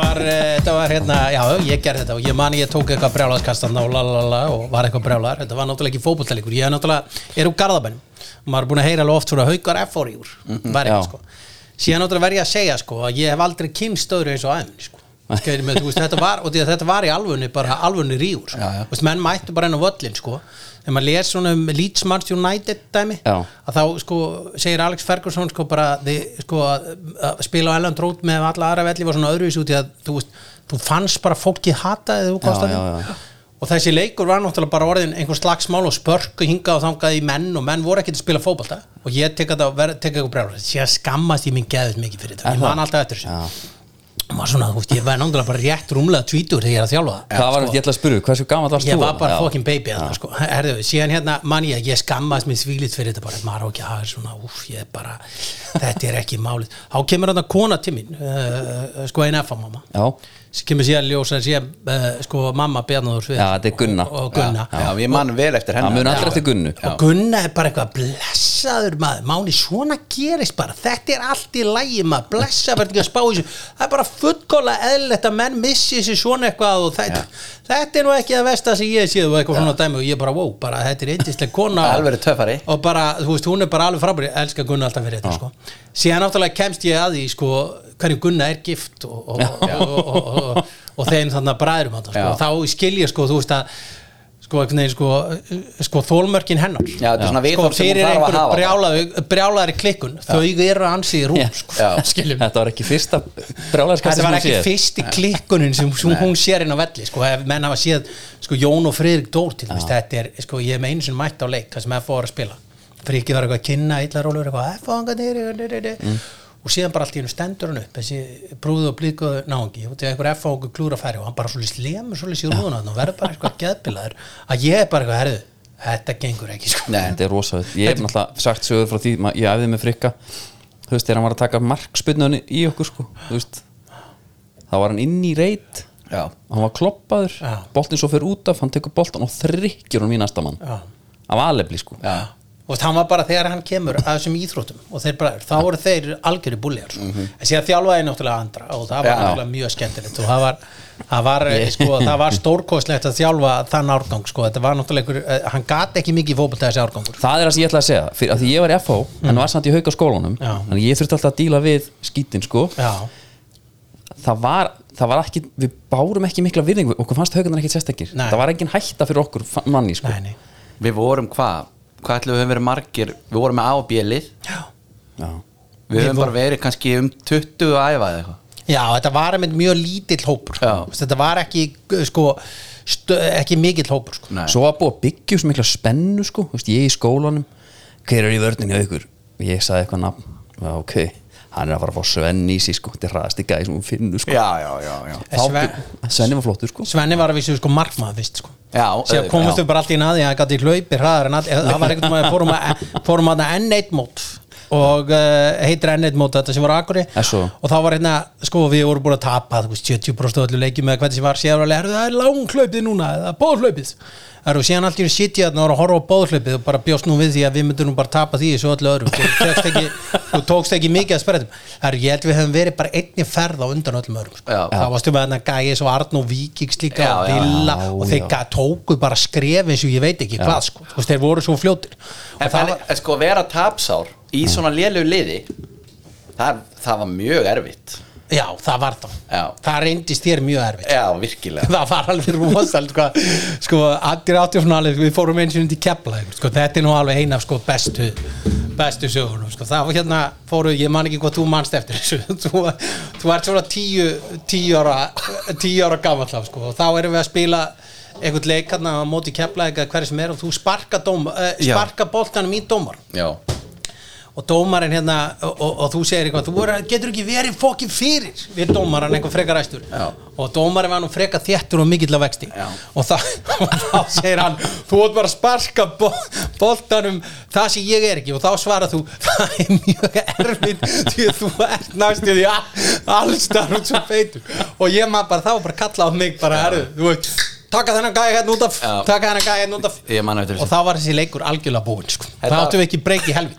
var hérna, já, ég gerði þetta og ég mani ég tók eitthvað brjálaðskastan og lalala og var eitthvað brjálaðar, þetta var náttúrulega ekki fótbolltæleikur, ég er náttúrulega, er úr garðabænum. Og maður er búin að heyra alveg oft svona haukar F-óri úr, var já. eitthvað sko. Síðan náttúrulega verð ég að segja sko að ég hef aldrei kynst öðru eins og aðeins sko. Skeiðir með, veist, þetta var, og þetta var í alvunni bara alvunni ríur, sko. Menn mættu bara enn á völlin, sko þegar maður les svona um Leeds Manchester United dæmi, Já. að þá, sko, segir Alex Ferguson, sko, bara þið, sko, að, að spila á Ellen Trót með alla aðra velli var svona öðruvísi út í að, þú veist, þú fannst bara fólki hataði þegar þú komst að já. og þessi leikur var náttúrulega bara orðin einhver slagsmál og spörk og hingað og þangað í menn og menn voru ekki að spila fótbolta og ég tek þetta og tek eitthvað brjála ég skammast ég minn geðið mikið fyrir þetta ég það? man alltaf eftir þessu maður svona, þú veist, ég var náttúrulega bara rétt rúmlega tvítur þegar ég er að þjálfa. Það var þetta, ég ætla að spyrja, hversu gaman varst þú? ég var bara fokkin baby þarna, sko. Herðu, síðan hérna man ég að ég skammast mér svílit fyrir þetta bara, maður á ekki að hafa svona úf, ég er bara, þetta er ekki málið. Þá kemur þarna kona til mín uh, sko einn F mamma. Já, sem kemur síðan ljósa síðan uh, sko mamma Bjarnáður Svið Já, þetta er Gunna. og, og Gunna. Já, já, ég man vel eftir það hennar mun allir eftir Gunnu. Og Gunna er bara eitthvað blessaður maður, Máni svona gerist bara. Þetta er allt í lægi maður. Blessa verður ekki að spá þessu. Það er bara fullkóla eðlilegt að menn missi þessi svona eitthvað og þetta, þetta er nú ekki að vesta sem ég séð og eitthvað svona dæmi og ég bara wow, bara þetta er yndislega kona og- Alveg töffari. og bara, þú veist, hún er bara alveg frábæri hverju Gunna er gift og, og, og, og, og, og, og þeim þannig að bræðrum hann, sko, Já. og þá skil ég, sko, þú veist að sko, sko, sko þólmörkin hennar. Já, sko, fyrir einhverju brjálaði, brjálaðari klikkun þau eru ansið rúm, Já. sko, Já. skiljum Þetta var ekki fyrsta Þetta var ekki fyrsti klikkunin sem, sem hún sér inn á velli sko, menn hafa séð sko, Jón og Friðrik Dór til þess, þetta er, sko, ég með einu sem mætt á leik, það sem F.O. var að spila. Friki var eitthvað að kynna, illa rólur eitthvað F.O. nýri og síðan bara allt í hennu stendur hann upp þessi brúðu og blíkuðu náungi. Og þegar einhver F.O. okkur klúra færi og hann bara svolítið slemur svolítið sér rúðuna og verður bara eitthvað geðbilaður. Að ég er bara eitthvað, herðu, þetta gengur ekki sko. Nei, Þetta er rosaður, ég hef náttúrulega sagt sögur frá því, ma- ég æfði með frikka. Þú veist, þegar hann var að taka markspyrnunni í okkur sko, þú veist. Þá var hann inn í reit. Já, hann var kloppaður, Já. boltinn svo fyrir út af hann tekur boltan og þrykkjur hann í næsta mann. Já. af alefli sko. Já, og hann var bara þegar hann kemur að þessum íþróttum og þeir bara, þá voru þeir algjöru búljar sko. en síðan þjálfaði náttúrulega andra og það var náttúrulega mjög skemmtilegt. Og það var, það var, sko, það var stórkostlegt að þjálfa þann árgang sko. þetta var náttúrulega eh, hann gat ekki mikið í fótbolta þessi árgangur. Það er það sem ég ætla að segja, fyrir að því ég var í FH en var samt í hauka skólanum Já. þannig ég þurfti alltaf að díla við skítin sko. Já, það var, það var ekki, við bárum ekki mikla virðingu, okkur fannst haugarnar ekki sérstakir. Það var engin hætta fyrir okkur manni sko. Nei, nei. Við vorum hvað hvað ætlum við höfum verið margir við vorum með A og B lið já. Já. við Við höfum bara verið kannski um 20 að æfa eða eitthvað já, þetta var einmitt mjög lítill hópur Já. sko. þetta var ekki sko, stö, ekki mikill hópur sko. Svo að byggja svo mikla spennu sko, þú veist, ég í skólanum hver er í vörninni á ykkur og ég sagði eitthvað nafn, ok hann er að fara að fá Svenni í sig sko, þetta er hraðasti gæði sem hún finnur sko. Já, já, já, já. Sven- Svenni var flottur sko. Svenni var að vissu sko markmaður fyrst sko. Já, síðan já. við bara allt í naði að hann gæti hlaupi hraðar en allir það var einhvern veginn fórum að fórum að N1 mót og uh, heitir N1 mót þetta sem var Er svo? og þá var hérna sko við vorum búin að tapa veist, 70% af öllu leikjum með hvernig sem var síðan "Heyrðu, það er langhlaupið núna eða bóðhlaupið Það eru síðan í þarna og voru að horfa á bóðhlaupið og bara bjóst nú við því að við myndum bara tapa því í svo öllu öðrum þú, tókst ekki, þú tókst ekki mikið að spretum Það eru, ég held við hefum verið bara einni ferð á undan öllum öðrum sko. Já. Það varstu með þarna gæði svo Arnó Víkings líka Já, og já, Villa já, og þeir já. tóku bara skref eins og ég veit ekki hvað sko. Þeir voru svo fljótir og en það það var, sko að vera tapsár í svona lélegu liði það, það var mjög erfitt. Já, það var það. Já. það reyndist þér mjög erfitt. Já, virkilega. Það var alveg rosald sko, sko allir átjófnalið við fórum eins og undir kepla sko, þetta er nú alveg eina af sko, bestu bestu sögunum sko. það var hérna fóru, ég man ekki hvað þú manst eftir þessu. Þú, þú ert svona tíu tíu ára, tíu ára gamall af, sko, og þá erum við að spila einhvern leik hérna á móti kepla eða hverju sem er og þú sparka, dóm, uh, Já. sparka boltanum í dómar já, og dómarinn hérna og, og, og þú segir eitthvað, þú voru, getur ekki verið fokkin fyrir við dómarann einhver frekar ræstur? Já. og dómarinn var nú frekar þéttur og mikill af vexti. Og, það, og þá segir hann þú ert bara að sparka bo boltanum það sem ég er ekki. Og þá svarar þú það er mjög erfinn því að þú ert næstu því allstar út svo feitur. Og ég maður bara þá bara kalla á mig bara herðu, þú veit taka þennan gæði hérna út af hérna út af. Og þá var þessi leikur algjörlega búinn sko. það Þetta- áttum við ekki breyki helvit